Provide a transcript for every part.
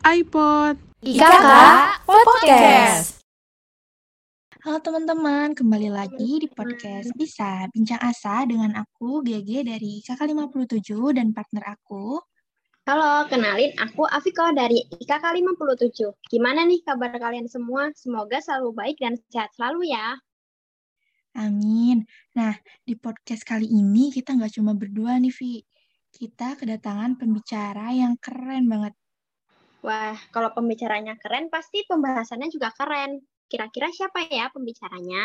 iPod. IKK Podcast. Halo teman-teman, kembali lagi di podcast Bisa Bincang Asa dengan aku GG dari KK 57 dan partner aku. Halo, kenalin aku Afiko dari IKK 57. Gimana nih kabar kalian semua? Semoga selalu baik dan sehat selalu ya. Amin. Nah, di podcast kali ini kita nggak cuma berdua nih, Vi. Kita kedatangan pembicara yang keren banget. Wah, kalau pembicaranya keren, pasti pembahasannya juga keren. Kira-kira siapa ya pembicaranya?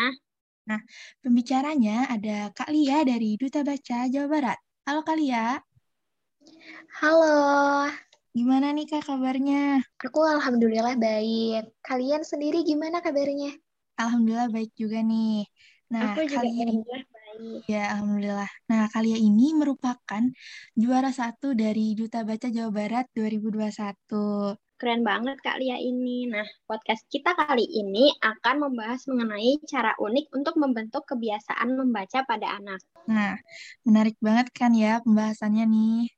Pembicaranya ada Kak Lia dari Duta Baca Jawa Barat. Halo Kak Lia, Halo, gimana nih Kak kabarnya? aku alhamdulillah baik. Kalian sendiri gimana kabarnya? Alhamdulillah baik juga nih. Nah, aku juga kali ini alhamdulillah baik. Ya, Alhamdulillah. Nah, Kalia ini merupakan juara satu dari Duta Baca Jawa Barat 2021. Keren banget Kak Lia ini. Nah, podcast kita kali ini akan membahas mengenai cara unik untuk membentuk kebiasaan membaca pada anak. Nah, menarik banget kan ya pembahasannya nih.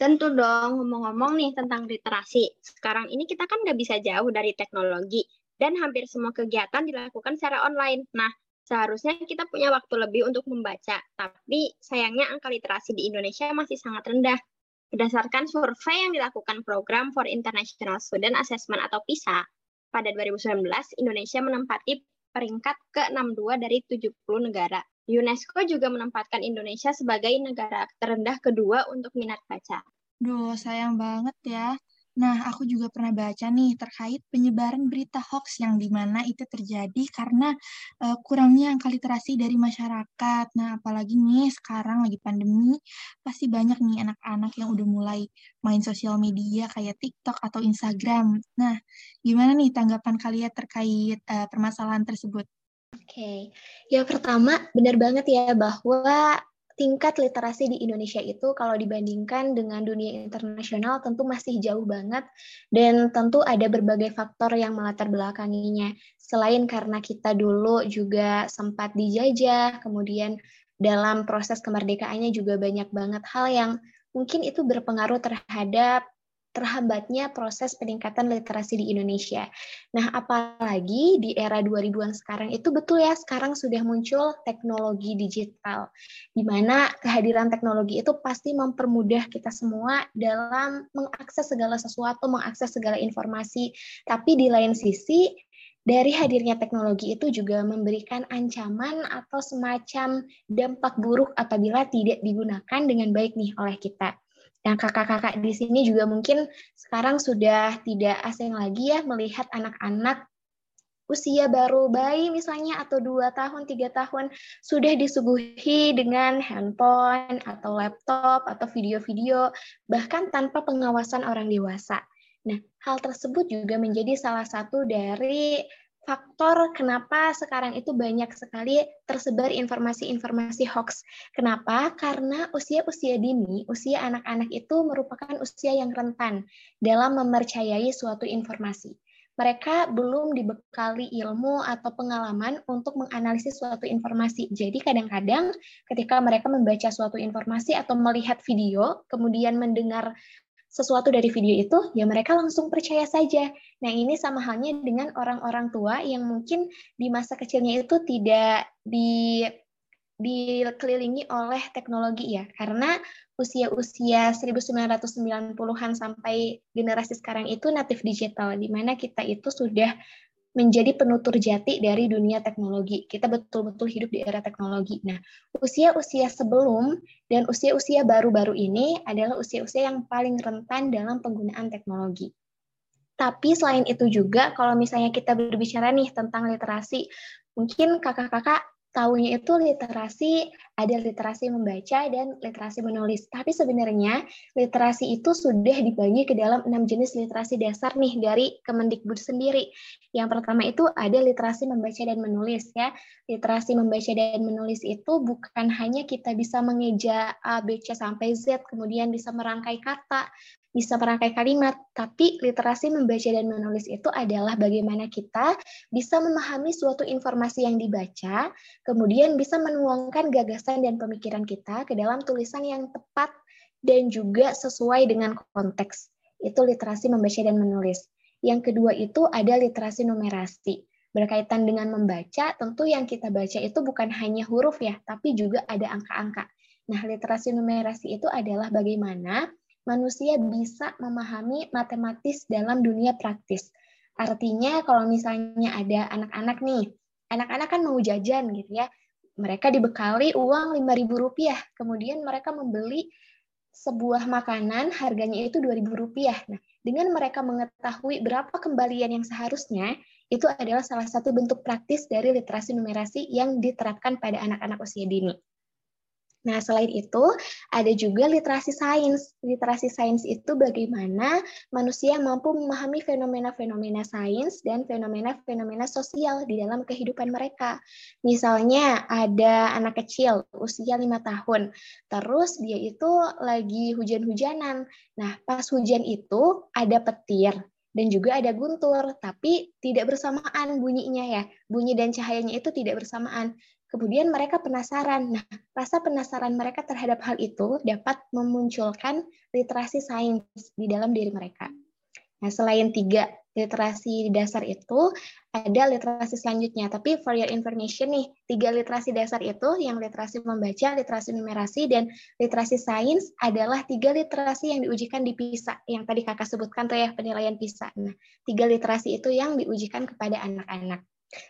Tentu dong, ngomong-ngomong nih tentang literasi. Sekarang ini kita kan nggak bisa jauh dari teknologi, dan hampir semua kegiatan dilakukan secara online. Nah, seharusnya kita punya waktu lebih untuk membaca, tapi sayangnya angka literasi di Indonesia masih sangat rendah. Berdasarkan survei yang dilakukan Program for International Student Assessment atau PISA, pada 2019 Indonesia menempati peringkat ke-62 dari 70 negara. UNESCO juga menempatkan Indonesia sebagai negara terendah kedua untuk minat baca. Duh, sayang banget ya. Nah, aku juga pernah baca nih terkait penyebaran berita hoax yang di mana itu terjadi karena eh, kurangnya angka literasi dari masyarakat. Nah, apalagi nih sekarang lagi pandemi, pasti banyak nih anak-anak yang udah mulai main sosial media kayak TikTok atau Instagram. Nah, gimana nih tanggapan kalian terkait eh, permasalahan tersebut? Oke, ya pertama benar banget ya bahwa tingkat literasi di Indonesia itu kalau dibandingkan dengan dunia internasional tentu masih jauh banget dan tentu ada berbagai faktor yang melatar belakanginya. Selain karena kita dulu juga sempat dijajah, kemudian dalam proses kemerdekaannya juga banyak banget hal yang mungkin itu berpengaruh terhadap terhambatnya proses peningkatan literasi di Indonesia. Nah, apalagi di era 2000-an sekarang itu betul ya, sekarang sudah muncul teknologi digital, di mana kehadiran teknologi itu pasti mempermudah kita semua dalam mengakses segala sesuatu, mengakses segala informasi. Tapi di lain sisi, dari hadirnya teknologi itu juga memberikan ancaman atau semacam dampak buruk apabila tidak digunakan dengan baik nih oleh kita. Nah, kakak-kakak di sini juga mungkin sekarang sudah tidak asing lagi ya melihat anak-anak usia baru bayi misalnya atau dua tahun, tiga tahun sudah disuguhi dengan handphone atau laptop atau video-video bahkan tanpa pengawasan orang dewasa. Nah, hal tersebut juga menjadi salah satu dari faktor kenapa sekarang itu banyak sekali tersebar informasi-informasi hoax. Kenapa? Karena usia-usia dini, usia anak-anak itu merupakan usia yang rentan dalam mempercayai suatu informasi. Mereka belum dibekali ilmu atau pengalaman untuk menganalisis suatu informasi. Jadi kadang-kadang ketika mereka membaca suatu informasi atau melihat video, kemudian mendengar sesuatu dari video itu, ya mereka langsung percaya saja. Nah, ini sama halnya dengan orang-orang tua yang mungkin di masa kecilnya itu tidak di dikelilingi oleh teknologi ya. Karena usia-usia 1990-an sampai generasi sekarang itu natif digital, di mana kita itu sudah menjadi penutur jati dari dunia teknologi. Kita betul-betul hidup di era teknologi. Nah, usia-usia sebelum dan usia-usia baru-baru ini adalah usia-usia yang paling rentan dalam penggunaan teknologi. Tapi selain itu juga, kalau misalnya kita berbicara nih tentang literasi, mungkin kakak-kakak tahunya itu literasi ada literasi membaca dan literasi menulis. Tapi sebenarnya literasi itu sudah dibagi ke dalam enam jenis literasi dasar nih dari Kemendikbud sendiri. Yang pertama itu ada literasi membaca dan menulis ya. Literasi membaca dan menulis itu bukan hanya kita bisa mengeja A, B, C sampai Z, kemudian bisa merangkai kata, bisa merangkai kalimat, tapi literasi membaca dan menulis itu adalah bagaimana kita bisa memahami suatu informasi yang dibaca, kemudian bisa menuangkan gagasan dan pemikiran kita ke dalam tulisan yang tepat dan juga sesuai dengan konteks. Itu literasi membaca dan menulis. Yang kedua itu ada literasi numerasi. Berkaitan dengan membaca, tentu yang kita baca itu bukan hanya huruf ya, tapi juga ada angka-angka. Nah, literasi numerasi itu adalah bagaimana manusia bisa memahami matematis dalam dunia praktis. Artinya kalau misalnya ada anak-anak nih, anak-anak kan mau jajan gitu ya, mereka dibekali uang Rp5.000, kemudian mereka membeli sebuah makanan harganya itu Rp2.000. Nah, dengan mereka mengetahui berapa kembalian yang seharusnya, itu adalah salah satu bentuk praktis dari literasi numerasi yang diterapkan pada anak-anak usia dini. Nah, selain itu, ada juga literasi sains. Literasi sains itu bagaimana manusia mampu memahami fenomena-fenomena sains dan fenomena-fenomena sosial di dalam kehidupan mereka. Misalnya, ada anak kecil usia lima tahun, terus dia itu lagi hujan-hujanan. Nah, pas hujan itu ada petir, dan juga ada guntur, tapi tidak bersamaan bunyinya ya. Bunyi dan cahayanya itu tidak bersamaan. Kemudian mereka penasaran. Nah, rasa penasaran mereka terhadap hal itu dapat memunculkan literasi sains di dalam diri mereka. Nah, selain tiga literasi dasar itu, ada literasi selanjutnya. Tapi for your information nih, tiga literasi dasar itu, yang literasi membaca, literasi numerasi, dan literasi sains adalah tiga literasi yang diujikan di PISA. Yang tadi kakak sebutkan tuh ya, penilaian PISA. Nah, tiga literasi itu yang diujikan kepada anak-anak.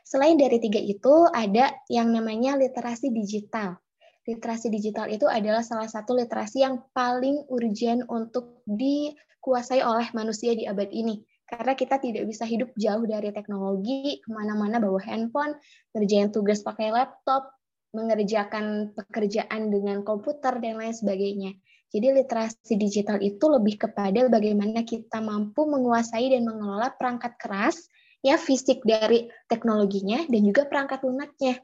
Selain dari tiga itu, ada yang namanya literasi digital. Literasi digital itu adalah salah satu literasi yang paling urgent untuk dikuasai oleh manusia di abad ini. Karena kita tidak bisa hidup jauh dari teknologi, ke mana-mana bawa handphone, ngerjain tugas pakai laptop, mengerjakan pekerjaan dengan komputer, dan lain sebagainya. Jadi literasi digital itu lebih kepada bagaimana kita mampu menguasai dan mengelola perangkat keras ya fisik dari teknologinya dan juga perangkat lunaknya.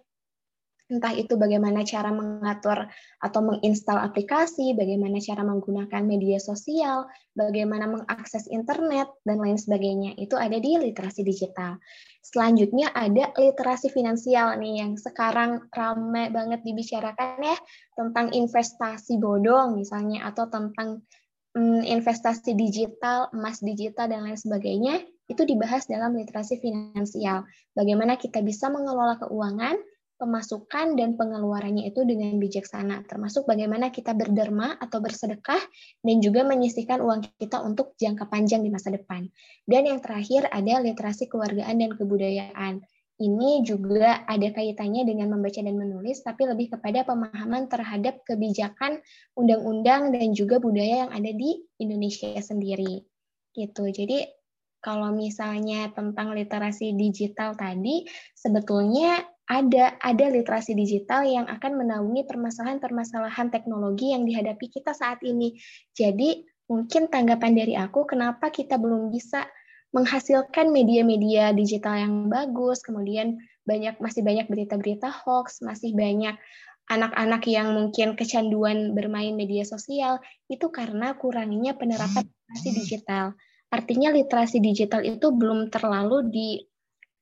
Entah itu bagaimana cara mengatur atau menginstal aplikasi, bagaimana cara menggunakan media sosial, bagaimana mengakses internet, dan lain sebagainya. Itu ada di literasi digital. Selanjutnya ada literasi finansial nih yang sekarang ramai banget dibicarakan ya tentang investasi bodong misalnya atau tentang mm, investasi digital, emas digital, dan lain sebagainya itu dibahas dalam literasi finansial. Bagaimana kita bisa mengelola keuangan, pemasukan dan pengeluarannya itu dengan bijaksana, termasuk bagaimana kita berderma atau bersedekah dan juga menyisihkan uang kita untuk jangka panjang di masa depan. Dan yang terakhir ada literasi keluargaan dan kebudayaan. Ini juga ada kaitannya dengan membaca dan menulis, tapi lebih kepada pemahaman terhadap kebijakan undang-undang dan juga budaya yang ada di Indonesia sendiri. Gitu. Jadi kalau misalnya tentang literasi digital tadi, sebetulnya ada ada literasi digital yang akan menaungi permasalahan-permasalahan teknologi yang dihadapi kita saat ini. Jadi mungkin tanggapan dari aku kenapa kita belum bisa menghasilkan media-media digital yang bagus, kemudian banyak masih banyak berita-berita hoax, masih banyak anak-anak yang mungkin kecanduan bermain media sosial itu karena kurangnya penerapan literasi digital. Artinya literasi digital itu belum terlalu di,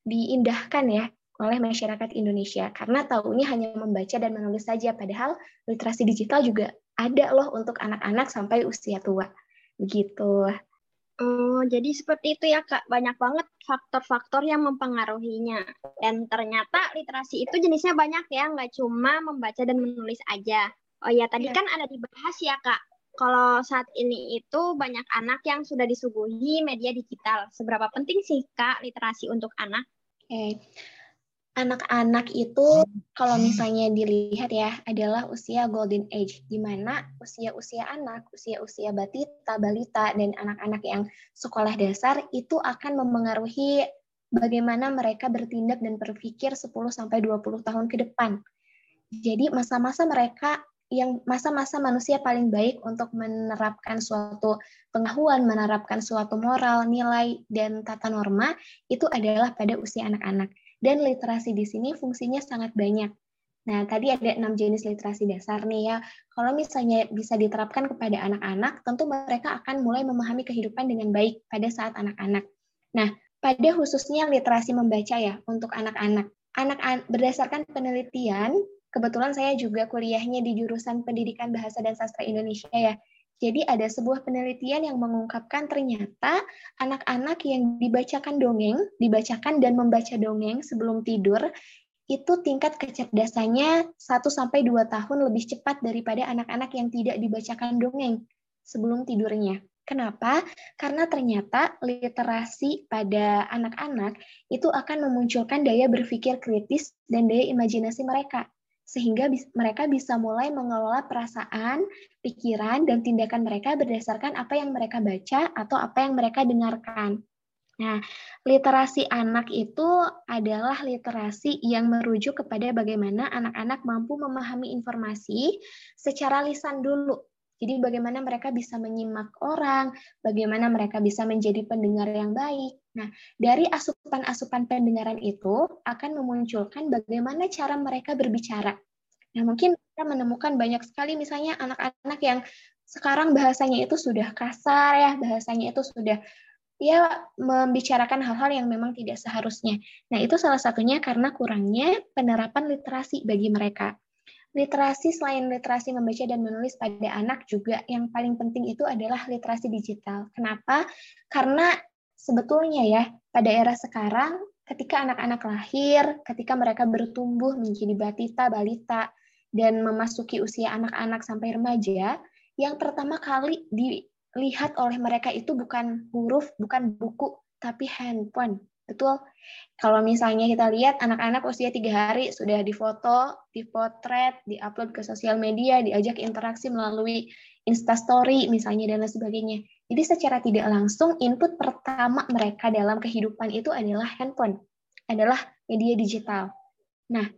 diindahkan ya oleh masyarakat Indonesia karena tahunya hanya membaca dan menulis saja padahal literasi digital juga ada loh untuk anak-anak sampai usia tua. Begitu. Oh, jadi seperti itu ya Kak. Banyak banget faktor-faktor yang mempengaruhinya. Dan ternyata literasi itu jenisnya banyak ya, nggak cuma membaca dan menulis aja. Oh ya, tadi ya. kan ada dibahas ya Kak, kalau saat ini itu banyak anak yang sudah disuguhi media digital. Seberapa penting sih Kak literasi untuk anak? Oke. Anak-anak itu kalau misalnya dilihat ya adalah usia golden age di mana usia-usia anak, usia-usia batita, balita dan anak-anak yang sekolah dasar itu akan memengaruhi bagaimana mereka bertindak dan berpikir 10 sampai 20 tahun ke depan. Jadi masa-masa mereka yang masa-masa manusia paling baik untuk menerapkan suatu pengetahuan, menerapkan suatu moral, nilai, dan tata norma itu adalah pada usia anak-anak. Dan literasi di sini fungsinya sangat banyak. Nah, tadi ada enam jenis literasi dasar nih ya. Kalau misalnya bisa diterapkan kepada anak-anak, tentu mereka akan mulai memahami kehidupan dengan baik pada saat anak-anak. Nah, pada khususnya literasi membaca ya untuk anak-anak. Anak berdasarkan penelitian, kebetulan saya juga kuliahnya di jurusan Pendidikan Bahasa dan Sastra Indonesia ya. Jadi ada sebuah penelitian yang mengungkapkan ternyata anak-anak yang dibacakan dongeng, dibacakan dan membaca dongeng sebelum tidur itu tingkat kecerdasannya 1 sampai 2 tahun lebih cepat daripada anak-anak yang tidak dibacakan dongeng sebelum tidurnya. Kenapa? Karena ternyata literasi pada anak-anak itu akan memunculkan daya berpikir kritis dan daya imajinasi mereka sehingga mereka bisa mulai mengelola perasaan, pikiran, dan tindakan mereka berdasarkan apa yang mereka baca atau apa yang mereka dengarkan. Nah, literasi anak itu adalah literasi yang merujuk kepada bagaimana anak-anak mampu memahami informasi secara lisan dulu. Jadi bagaimana mereka bisa menyimak orang, bagaimana mereka bisa menjadi pendengar yang baik. Nah, dari asupan-asupan pendengaran itu akan memunculkan bagaimana cara mereka berbicara. Nah, mungkin kita menemukan banyak sekali misalnya anak-anak yang sekarang bahasanya itu sudah kasar ya, bahasanya itu sudah ya membicarakan hal-hal yang memang tidak seharusnya. Nah, itu salah satunya karena kurangnya penerapan literasi bagi mereka. Literasi selain literasi membaca dan menulis pada anak juga yang paling penting itu adalah literasi digital. Kenapa? Karena sebetulnya ya, pada era sekarang ketika anak-anak lahir, ketika mereka bertumbuh menjadi batita, balita, dan memasuki usia anak-anak sampai remaja, yang pertama kali di lihat oleh mereka itu bukan huruf, bukan buku, tapi handphone. Betul. Kalau misalnya kita lihat anak-anak usia tiga hari sudah difoto, dipotret, diupload ke sosial media, diajak interaksi melalui instastory misalnya dan lain sebagainya. Jadi secara tidak langsung input pertama mereka dalam kehidupan itu adalah handphone, adalah media digital. Nah,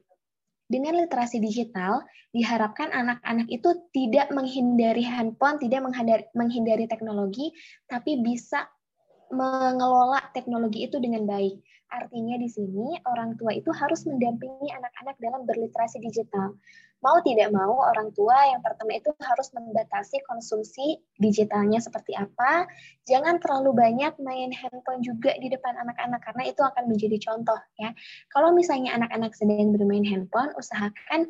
dengan literasi digital, diharapkan anak-anak itu tidak menghindari handphone, tidak menghindari, menghindari teknologi, tapi bisa mengelola teknologi itu dengan baik. Artinya di sini orang tua itu harus mendampingi anak-anak dalam berliterasi digital. Mau tidak mau orang tua yang pertama itu harus membatasi konsumsi digitalnya seperti apa. Jangan terlalu banyak main handphone juga di depan anak-anak karena itu akan menjadi contoh ya. Kalau misalnya anak-anak sedang bermain handphone, usahakan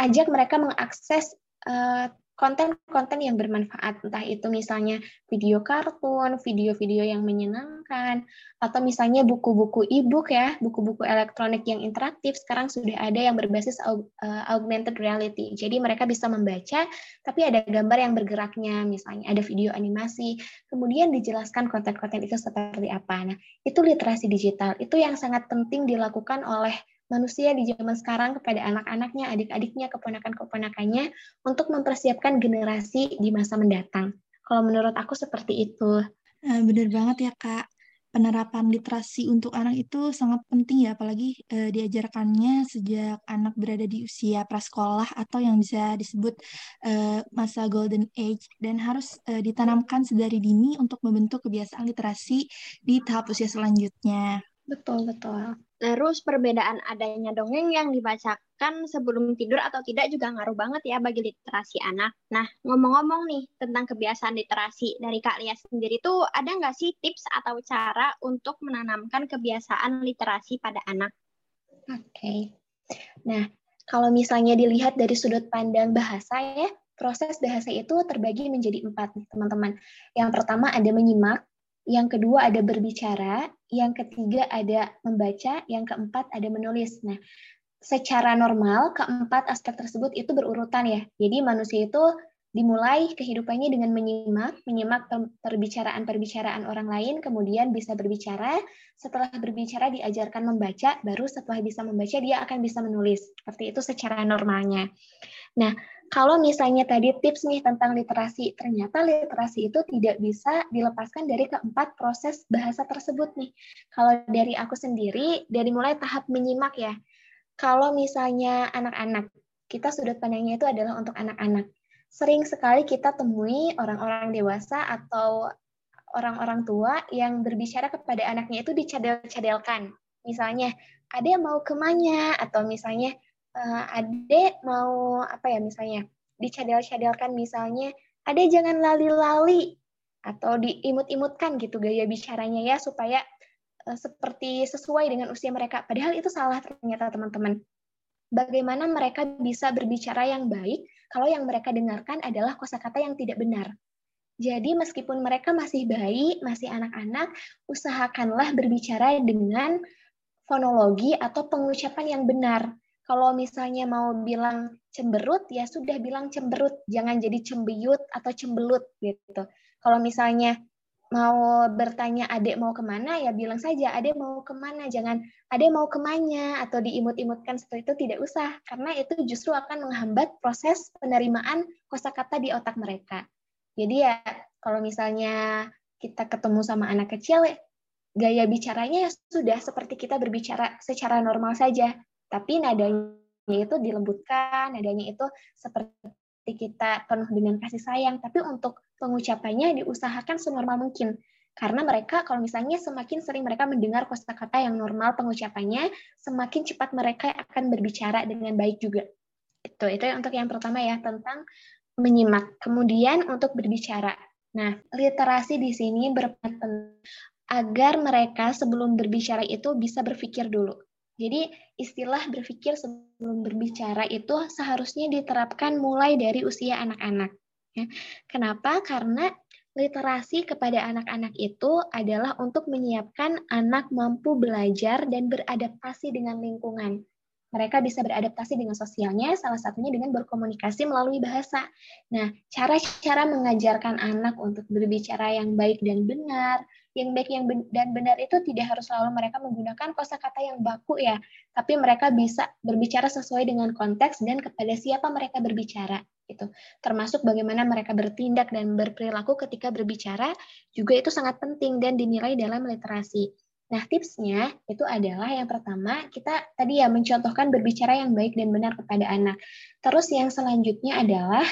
ajak mereka mengakses uh, konten-konten yang bermanfaat, entah itu misalnya video kartun, video-video yang menyenangkan, atau misalnya buku-buku e-book ya, buku-buku elektronik yang interaktif, sekarang sudah ada yang berbasis uh, augmented reality. Jadi mereka bisa membaca, tapi ada gambar yang bergeraknya, misalnya ada video animasi, kemudian dijelaskan konten-konten itu seperti apa. Nah, itu literasi digital, itu yang sangat penting dilakukan oleh manusia di zaman sekarang kepada anak-anaknya, adik-adiknya, keponakan-keponakannya untuk mempersiapkan generasi di masa mendatang. Kalau menurut aku seperti itu. Eh, benar banget ya Kak. Penerapan literasi untuk anak itu sangat penting ya, apalagi eh, diajarkannya sejak anak berada di usia prasekolah atau yang bisa disebut eh, masa golden age dan harus eh, ditanamkan sedari dini untuk membentuk kebiasaan literasi di tahap usia selanjutnya. Betul, betul. Terus perbedaan adanya dongeng yang dibacakan sebelum tidur atau tidak juga ngaruh banget ya bagi literasi anak. Nah, ngomong-ngomong nih tentang kebiasaan literasi dari Kak Lia sendiri tuh ada nggak sih tips atau cara untuk menanamkan kebiasaan literasi pada anak? Oke. Okay. Nah, kalau misalnya dilihat dari sudut pandang bahasa ya, proses bahasa itu terbagi menjadi empat nih teman-teman. Yang pertama ada menyimak, yang kedua ada berbicara, yang ketiga ada membaca, yang keempat ada menulis. Nah, secara normal keempat aspek tersebut itu berurutan ya. Jadi manusia itu dimulai kehidupannya dengan menyimak, menyimak perbicaraan-perbicaraan orang lain, kemudian bisa berbicara. Setelah berbicara diajarkan membaca, baru setelah bisa membaca dia akan bisa menulis. Seperti itu secara normalnya. Nah, kalau misalnya tadi tips nih tentang literasi, ternyata literasi itu tidak bisa dilepaskan dari keempat proses bahasa tersebut nih. Kalau dari aku sendiri, dari mulai tahap menyimak ya. Kalau misalnya anak-anak kita sudut pandangnya itu adalah untuk anak-anak. Sering sekali kita temui orang-orang dewasa atau orang-orang tua yang berbicara kepada anaknya itu dicadel-cadelkan. Misalnya, adek mau ke mana? Atau misalnya, uh, adek mau apa ya misalnya, dicadel-cadelkan misalnya, adek jangan lali-lali. Atau diimut-imutkan gitu gaya bicaranya ya, supaya uh, seperti sesuai dengan usia mereka. Padahal itu salah ternyata teman-teman. Bagaimana mereka bisa berbicara yang baik kalau yang mereka dengarkan adalah kosakata yang tidak benar. Jadi meskipun mereka masih bayi, masih anak-anak, usahakanlah berbicara dengan fonologi atau pengucapan yang benar. Kalau misalnya mau bilang cemberut, ya sudah bilang cemberut, jangan jadi cembeyut atau cembelut gitu. Kalau misalnya mau bertanya adek mau ke mana, ya bilang saja adek mau ke mana, jangan adek mau ke mana atau diimut-imutkan seperti itu tidak usah, karena itu justru akan menghambat proses penerimaan kosakata di otak mereka. Jadi ya kalau misalnya kita ketemu sama anak kecil, gaya bicaranya ya sudah seperti kita berbicara secara normal saja, tapi nadanya itu dilembutkan, nadanya itu seperti kita penuh dengan kasih sayang, tapi untuk pengucapannya diusahakan senormal mungkin. Karena mereka kalau misalnya semakin sering mereka mendengar kosakata yang normal pengucapannya, semakin cepat mereka akan berbicara dengan baik juga. Itu itu untuk yang pertama ya tentang menyimak, kemudian untuk berbicara. Nah, literasi di sini berperan agar mereka sebelum berbicara itu bisa berpikir dulu. Jadi istilah berpikir sebelum berbicara itu seharusnya diterapkan mulai dari usia anak-anak. Ya. Kenapa? Karena literasi kepada anak-anak itu adalah untuk menyiapkan anak mampu belajar dan beradaptasi dengan lingkungan mereka bisa beradaptasi dengan sosialnya, salah satunya dengan berkomunikasi melalui bahasa. Nah, cara-cara mengajarkan anak untuk berbicara yang baik dan benar, yang baik yang ben dan benar itu tidak harus selalu mereka menggunakan kosakata yang baku ya, tapi mereka bisa berbicara sesuai dengan konteks dan kepada siapa mereka berbicara itu. Termasuk bagaimana mereka bertindak dan berperilaku ketika berbicara juga itu sangat penting dan dinilai dalam literasi. Nah, tipsnya itu adalah yang pertama, kita tadi ya mencontohkan berbicara yang baik dan benar kepada anak. Terus yang selanjutnya adalah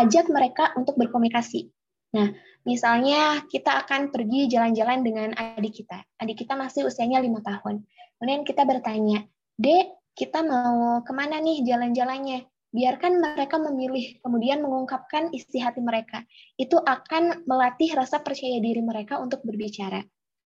ajak mereka untuk berkomunikasi. Nah, misalnya kita akan pergi jalan-jalan dengan adik kita. Adik kita masih usianya lima tahun. Kemudian kita bertanya, Dek, kita mau ke mana nih jalan-jalannya? Biarkan mereka memilih, kemudian mengungkapkan isi hati mereka. Itu akan melatih rasa percaya diri mereka untuk berbicara.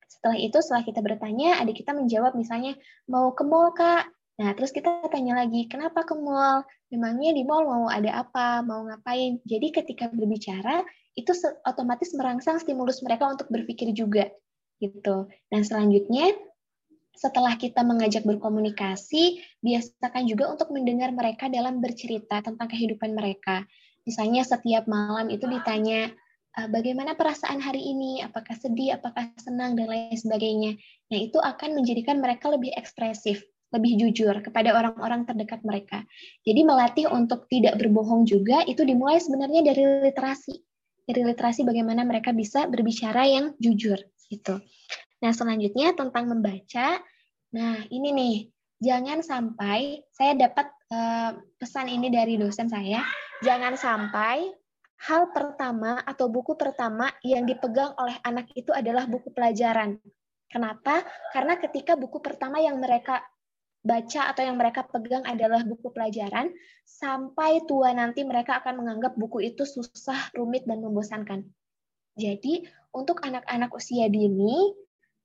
Setelah itu, setelah kita bertanya, adik kita menjawab misalnya, mau ke mall, Kak? Nah, terus kita tanya lagi, kenapa ke mall? Memangnya di mall mau ada apa? Mau ngapain? Jadi ketika berbicara, itu otomatis merangsang stimulus mereka untuk berpikir juga. gitu. Dan selanjutnya, setelah kita mengajak berkomunikasi, biasakan juga untuk mendengar mereka dalam bercerita tentang kehidupan mereka. Misalnya setiap malam itu ditanya, uh, bagaimana perasaan hari ini, apakah sedih, apakah senang, dan lain sebagainya. Nah, itu akan menjadikan mereka lebih ekspresif, lebih jujur kepada orang-orang terdekat mereka. Jadi melatih untuk tidak berbohong juga itu dimulai sebenarnya dari literasi. Dari literasi bagaimana mereka bisa berbicara yang jujur gitu. Nah, selanjutnya tentang membaca. Nah, ini nih, jangan sampai saya dapat uh, pesan ini dari dosen saya, jangan sampai hal pertama atau buku pertama yang dipegang oleh anak itu adalah buku pelajaran. Kenapa? Karena ketika buku pertama yang mereka baca atau yang mereka pegang adalah buku pelajaran, sampai tua nanti mereka akan menganggap buku itu susah, rumit, dan membosankan. Jadi, untuk anak-anak usia dini,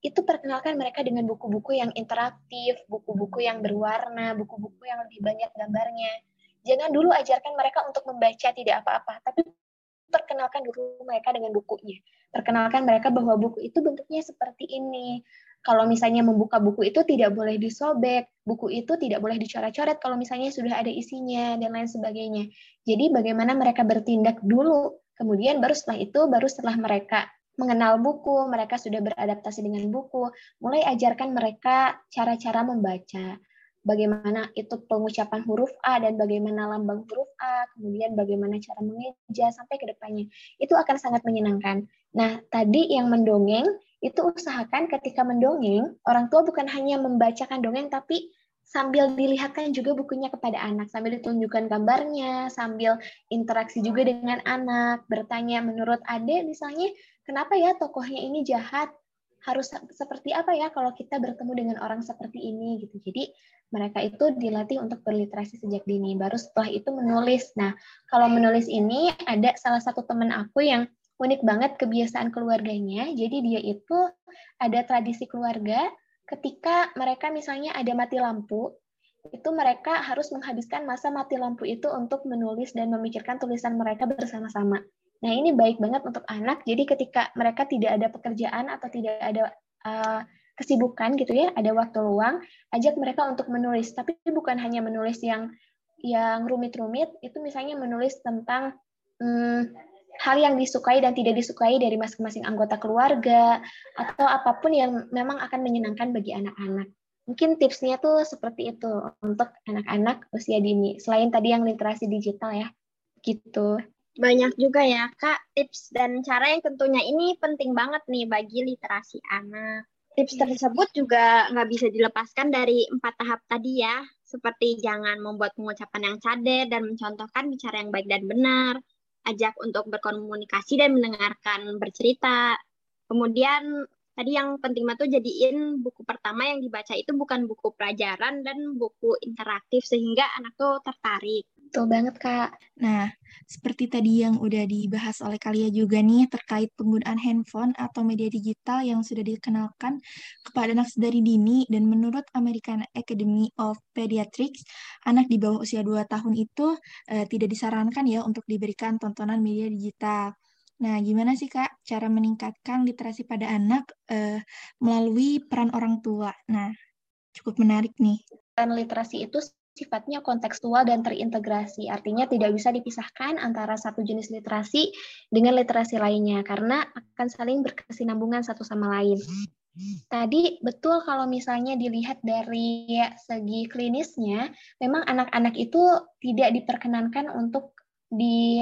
itu perkenalkan mereka dengan buku-buku yang interaktif, buku-buku yang berwarna, buku-buku yang lebih banyak gambarnya. Jangan dulu ajarkan mereka untuk membaca tidak apa-apa, tapi perkenalkan dulu mereka dengan bukunya. Perkenalkan mereka bahwa buku itu bentuknya seperti ini. Kalau misalnya membuka buku itu tidak boleh disobek, buku itu tidak boleh dicoret-coret kalau misalnya sudah ada isinya dan lain sebagainya. Jadi bagaimana mereka bertindak dulu, kemudian baru setelah itu, baru setelah mereka mengenal buku, mereka sudah beradaptasi dengan buku, mulai ajarkan mereka cara-cara membaca, bagaimana itu pengucapan huruf A dan bagaimana lambang huruf A, kemudian bagaimana cara mengeja sampai ke depannya. Itu akan sangat menyenangkan. Nah, tadi yang mendongeng itu usahakan ketika mendongeng, orang tua bukan hanya membacakan dongeng tapi sambil dilihatkan juga bukunya kepada anak, sambil ditunjukkan gambarnya, sambil interaksi juga dengan anak, bertanya menurut Ade misalnya, kenapa ya tokohnya ini jahat? Harus seperti apa ya kalau kita bertemu dengan orang seperti ini gitu. Jadi mereka itu dilatih untuk berliterasi sejak dini. Baru setelah itu menulis. Nah, kalau menulis ini ada salah satu teman aku yang unik banget kebiasaan keluarganya. Jadi dia itu ada tradisi keluarga ketika mereka misalnya ada mati lampu, itu mereka harus menghabiskan masa mati lampu itu untuk menulis dan memikirkan tulisan mereka bersama-sama. Nah, ini baik banget untuk anak. Jadi ketika mereka tidak ada pekerjaan atau tidak ada uh, kesibukan gitu ya, ada waktu luang, ajak mereka untuk menulis. Tapi bukan hanya menulis yang yang rumit-rumit, itu misalnya menulis tentang hmm, hal yang disukai dan tidak disukai dari masing-masing anggota keluarga atau apa pun yang memang akan menyenangkan bagi anak-anak. Mungkin tipsnya tuh seperti itu untuk anak-anak usia dini. Selain tadi yang literasi digital ya, gitu. Banyak juga ya, Kak, tips dan cara yang tentunya ini penting banget nih bagi literasi anak. Tips tersebut juga nggak bisa dilepaskan dari empat tahap tadi ya, seperti jangan membuat pengucapan yang cadel dan mencontohkan bicara yang baik dan benar, ajak untuk berkomunikasi dan mendengarkan bercerita. Kemudian tadi yang penting banget tuh jadiin buku pertama yang dibaca itu bukan buku pelajaran dan buku interaktif sehingga anak tuh tertarik. Betul banget, Kak. Nah, seperti tadi yang udah dibahas oleh kalian juga nih terkait penggunaan handphone atau media digital yang sudah dikenalkan kepada anak sedari dini dan menurut American Academy of Pediatrics, anak di bawah usia 2 tahun itu eh, tidak disarankan ya untuk diberikan tontonan media digital. Nah, gimana sih Kak cara meningkatkan literasi pada anak eh, melalui peran orang tua? Nah, cukup menarik nih. Peran literasi itu sifatnya kontekstual dan terintegrasi. Artinya tidak bisa dipisahkan antara satu jenis literasi dengan literasi lainnya karena akan saling berkesinambungan satu sama lain. Tadi betul kalau misalnya dilihat dari segi klinisnya, memang anak-anak itu tidak diperkenankan untuk di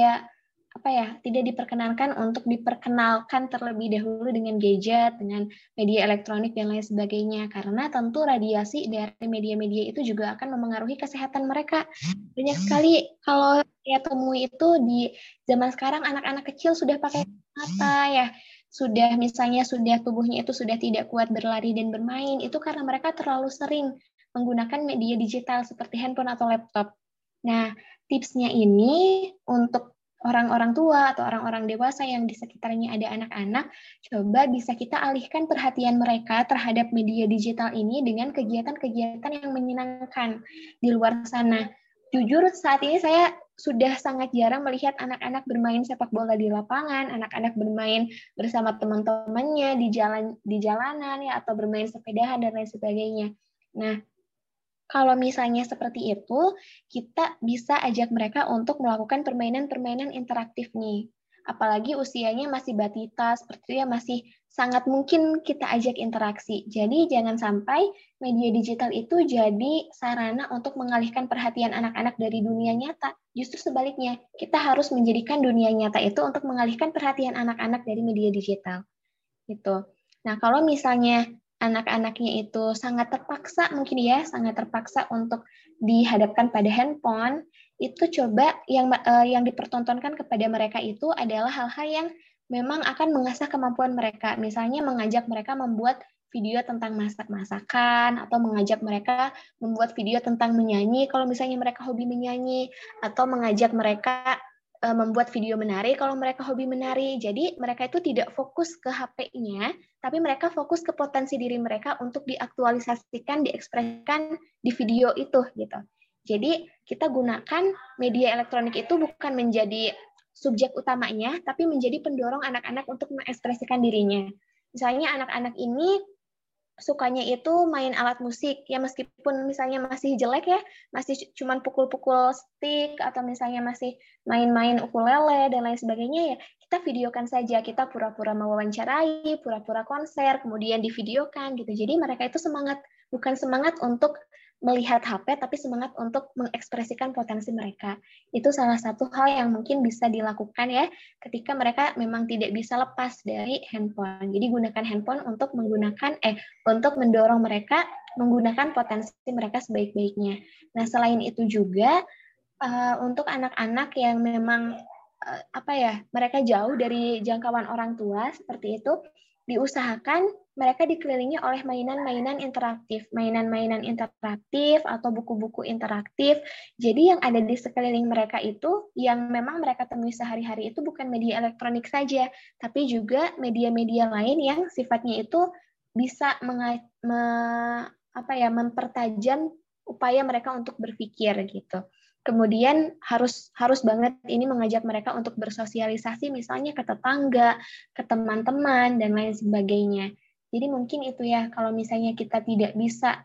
apa ya tidak diperkenankan untuk diperkenalkan terlebih dahulu dengan gadget, dengan media elektronik dan lain sebagainya karena tentu radiasi dari media-media itu juga akan memengaruhi kesehatan mereka. Banyak sekali kalau ya temui itu di zaman sekarang anak-anak kecil sudah pakai mata ya, sudah misalnya sudah tubuhnya itu sudah tidak kuat berlari dan bermain itu karena mereka terlalu sering menggunakan media digital seperti handphone atau laptop. Nah, tipsnya ini untuk orang-orang tua atau orang-orang dewasa yang di sekitarnya ada anak-anak, coba bisa kita alihkan perhatian mereka terhadap media digital ini dengan kegiatan-kegiatan yang menyenangkan di luar sana. Jujur saat ini saya sudah sangat jarang melihat anak-anak bermain sepak bola di lapangan, anak-anak bermain bersama teman-temannya di jalan di jalanan ya atau bermain sepedahan dan lain sebagainya. Nah, kalau misalnya seperti itu, kita bisa ajak mereka untuk melakukan permainan-permainan interaktif nih. Apalagi usianya masih batita, seperti itu ya masih sangat mungkin kita ajak interaksi. Jadi jangan sampai media digital itu jadi sarana untuk mengalihkan perhatian anak-anak dari dunia nyata. Justru sebaliknya, kita harus menjadikan dunia nyata itu untuk mengalihkan perhatian anak-anak dari media digital. Gitu. Nah, kalau misalnya anak-anaknya itu sangat terpaksa mungkin ya sangat terpaksa untuk dihadapkan pada handphone itu coba yang uh, yang dipertontonkan kepada mereka itu adalah hal-hal yang memang akan mengasah kemampuan mereka. Misalnya mengajak mereka membuat video tentang masak-masakan atau mengajak mereka membuat video tentang menyanyi. Kalau misalnya mereka hobi menyanyi atau mengajak mereka uh, membuat video menari kalau mereka hobi menari. Jadi mereka itu tidak fokus ke HP-nya, tapi mereka fokus ke potensi diri mereka untuk diaktualisasikan, diekspresikan di video itu gitu. Jadi kita gunakan media elektronik itu bukan menjadi subjek utamanya, tapi menjadi pendorong anak-anak untuk mengekspresikan dirinya. Misalnya anak-anak ini sukanya itu main alat musik. Ya meskipun misalnya masih jelek ya masih cuma pukul-pukul stick atau misalnya masih main-main ukulele dan lain sebagainya ya kita videokan saja. Kita pura-pura mewawancarai pura-pura konser kemudian divideokan gitu. Jadi mereka itu semangat bukan semangat untuk melihat HP tapi semangat untuk mengekspresikan potensi mereka. Itu salah satu hal yang mungkin bisa dilakukan ya ketika mereka memang tidak bisa lepas dari handphone. Jadi gunakan handphone untuk menggunakan eh untuk mendorong mereka menggunakan potensi mereka sebaik-baiknya. Nah, selain itu juga uh, untuk anak-anak yang memang uh, apa ya, mereka jauh dari jangkauan orang tua seperti itu, diusahakan mereka dikelilingi oleh mainan-mainan interaktif, mainan-mainan interaktif atau buku-buku interaktif. Jadi yang ada di sekeliling mereka itu yang memang mereka temui sehari-hari itu bukan media elektronik saja, tapi juga media-media lain yang sifatnya itu bisa me, apa ya mempertajam upaya mereka untuk berpikir gitu. Kemudian harus harus banget ini mengajak mereka untuk bersosialisasi misalnya ke tetangga, ke teman-teman dan lain sebagainya. Jadi mungkin itu ya kalau misalnya kita tidak bisa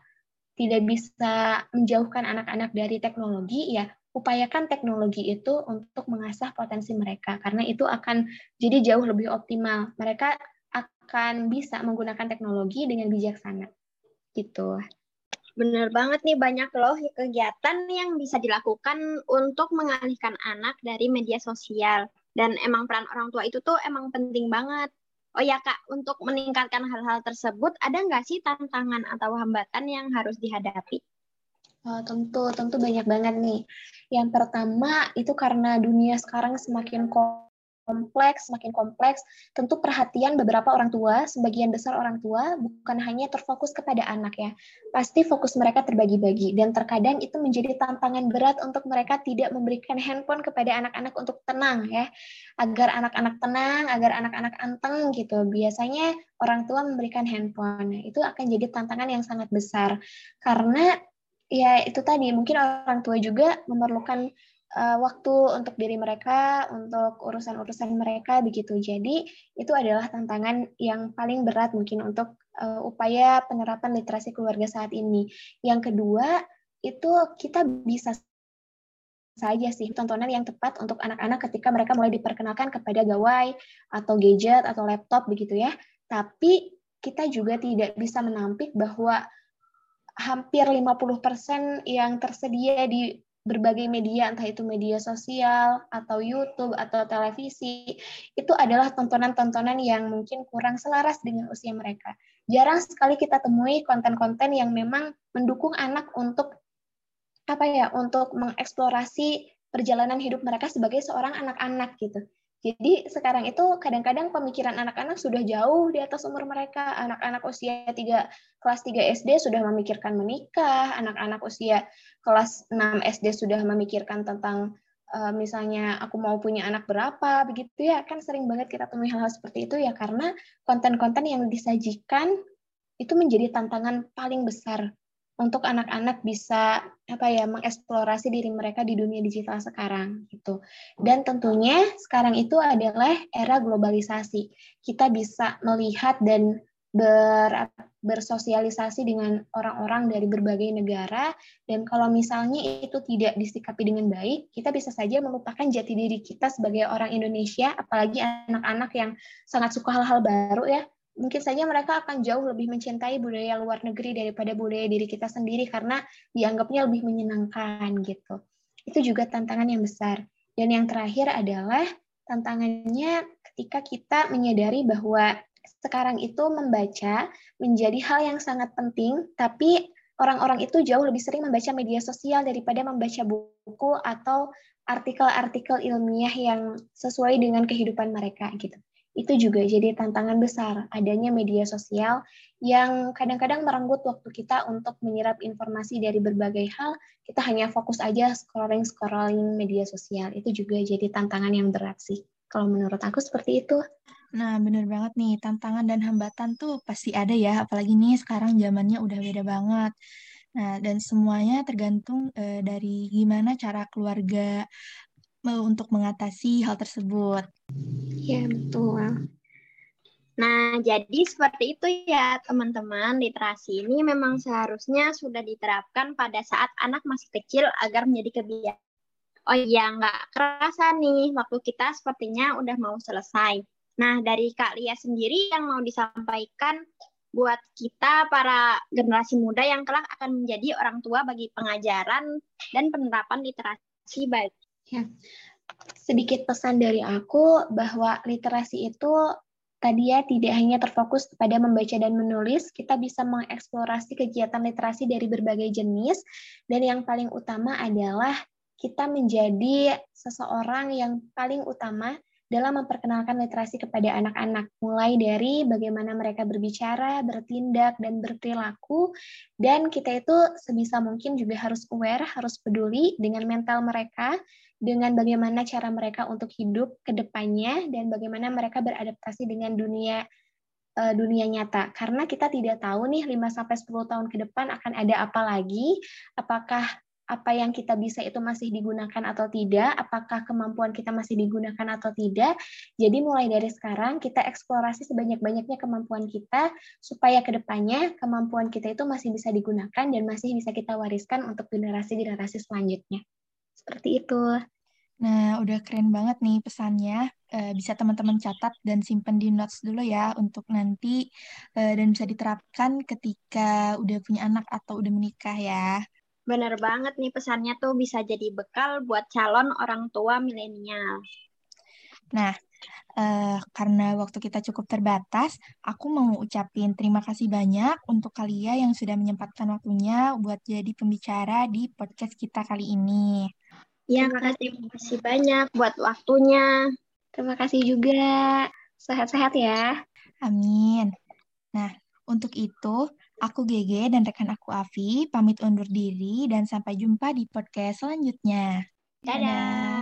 tidak bisa menjauhkan anak-anak dari teknologi ya upayakan teknologi itu untuk mengasah potensi mereka karena itu akan jadi jauh lebih optimal. Mereka akan bisa menggunakan teknologi dengan bijaksana. Gitu. Bener banget nih, banyak loh kegiatan yang bisa dilakukan untuk mengalihkan anak dari media sosial. Dan emang peran orang tua itu tuh emang penting banget. Oh ya Kak, untuk meningkatkan hal-hal tersebut, ada nggak sih tantangan atau hambatan yang harus dihadapi? Oh, tentu, tentu banyak banget nih. Yang pertama itu karena dunia sekarang semakin kompleks, semakin kompleks, tentu perhatian beberapa orang tua, sebagian besar orang tua, bukan hanya terfokus kepada anak ya. Pasti fokus mereka terbagi-bagi, dan terkadang itu menjadi tantangan berat untuk mereka tidak memberikan handphone kepada anak-anak untuk tenang ya, agar anak-anak tenang, agar anak-anak anteng gitu. Biasanya orang tua memberikan handphone, itu akan jadi tantangan yang sangat besar, karena ya itu tadi, mungkin orang tua juga memerlukan uh, waktu untuk diri mereka, untuk urusan-urusan mereka begitu. Jadi itu adalah tantangan yang paling berat mungkin untuk uh, upaya penerapan literasi keluarga saat ini. Yang kedua itu kita bisa saja sih tontonan yang tepat untuk anak-anak ketika mereka mulai diperkenalkan kepada gawai atau gadget atau laptop begitu ya. Tapi kita juga tidak bisa menampik bahwa hampir 50% yang tersedia di berbagai media, entah itu media sosial, atau YouTube, atau televisi, itu adalah tontonan-tontonan yang mungkin kurang selaras dengan usia mereka. Jarang sekali kita temui konten-konten yang memang mendukung anak untuk apa ya, untuk mengeksplorasi perjalanan hidup mereka sebagai seorang anak-anak gitu. Jadi sekarang itu kadang-kadang pemikiran anak-anak sudah jauh di atas umur mereka. Anak-anak usia 3, kelas 3 SD sudah memikirkan menikah, anak-anak usia kelas 6 SD sudah memikirkan tentang uh, misalnya aku mau punya anak berapa, begitu ya. Kan sering banget kita temui hal-hal seperti itu ya karena konten-konten yang disajikan itu menjadi tantangan paling besar untuk anak-anak bisa apa ya mengeksplorasi diri mereka di dunia digital sekarang gitu. Dan tentunya sekarang itu adalah era globalisasi. Kita bisa melihat dan ber, bersosialisasi dengan orang-orang dari berbagai negara dan kalau misalnya itu tidak disikapi dengan baik, kita bisa saja melupakan jati diri kita sebagai orang Indonesia, apalagi anak-anak yang sangat suka hal-hal baru ya mungkin saja mereka akan jauh lebih mencintai budaya luar negeri daripada budaya diri kita sendiri karena dianggapnya lebih menyenangkan gitu. Itu juga tantangan yang besar. Dan yang terakhir adalah tantangannya ketika kita menyadari bahwa sekarang itu membaca menjadi hal yang sangat penting, tapi orang-orang itu jauh lebih sering membaca media sosial daripada membaca buku atau artikel-artikel ilmiah yang sesuai dengan kehidupan mereka gitu itu juga jadi tantangan besar adanya media sosial yang kadang-kadang merenggut waktu kita untuk menyerap informasi dari berbagai hal. Kita hanya fokus aja scrolling-scrolling media sosial. Itu juga jadi tantangan yang berat sih. Kalau menurut aku seperti itu. Nah, bener banget nih. Tantangan dan hambatan tuh pasti ada ya. Apalagi nih sekarang zamannya udah beda banget. Nah, dan semuanya tergantung uh, dari gimana cara keluarga untuk mengatasi hal tersebut. Iya, betul. Nah, jadi seperti itu ya teman-teman. Literasi ini memang seharusnya sudah diterapkan pada saat anak masih kecil agar menjadi kebiasaan. Oh iya, nggak kerasa nih, waktu kita sepertinya udah mau selesai. Nah, dari Kak Lia sendiri yang mau disampaikan buat kita para generasi muda yang kelak akan menjadi orang tua bagi pengajaran dan penerapan literasi baik Ya, sedikit pesan dari aku bahwa literasi itu tadi ya tidak hanya terfokus kepada membaca dan menulis, kita bisa mengeksplorasi kegiatan literasi dari berbagai jenis dan yang paling utama adalah kita menjadi seseorang yang paling utama dalam memperkenalkan literasi kepada anak-anak, mulai dari bagaimana mereka berbicara, bertindak, dan berperilaku, dan kita itu sebisa mungkin juga harus aware, harus peduli dengan mental mereka, dengan bagaimana cara mereka untuk hidup ke depannya, dan bagaimana mereka beradaptasi dengan dunia eh, dunia nyata. Karena kita tidak tahu nih 5-10 tahun ke depan akan ada apa lagi, apakah apa yang kita bisa itu masih digunakan atau tidak, apakah kemampuan kita masih digunakan atau tidak. Jadi mulai dari sekarang kita eksplorasi sebanyak-banyaknya kemampuan kita supaya ke depannya kemampuan kita itu masih bisa digunakan dan masih bisa kita wariskan untuk generasi-generasi selanjutnya. Seperti itu. Nah, udah keren banget nih pesannya. Eh, bisa teman-teman catat dan simpen di notes dulu ya untuk nanti eh, dan bisa diterapkan ketika udah punya anak atau udah menikah ya. Bener banget nih pesannya tuh bisa jadi bekal buat calon orang tua milenial. Nah, eh, karena waktu kita cukup terbatas, aku mau ucapin terima kasih banyak untuk kalian yang sudah menyempatkan waktunya buat jadi pembicara di podcast kita kali ini. Ya, terima kasih, terima kasih banyak buat waktunya. Terima kasih juga. Sehat-sehat ya. Amin. Nah, untuk itu, Aku Gege dan rekan aku Avi pamit undur diri dan sampai jumpa di podcast selanjutnya. Dadah. Dadah.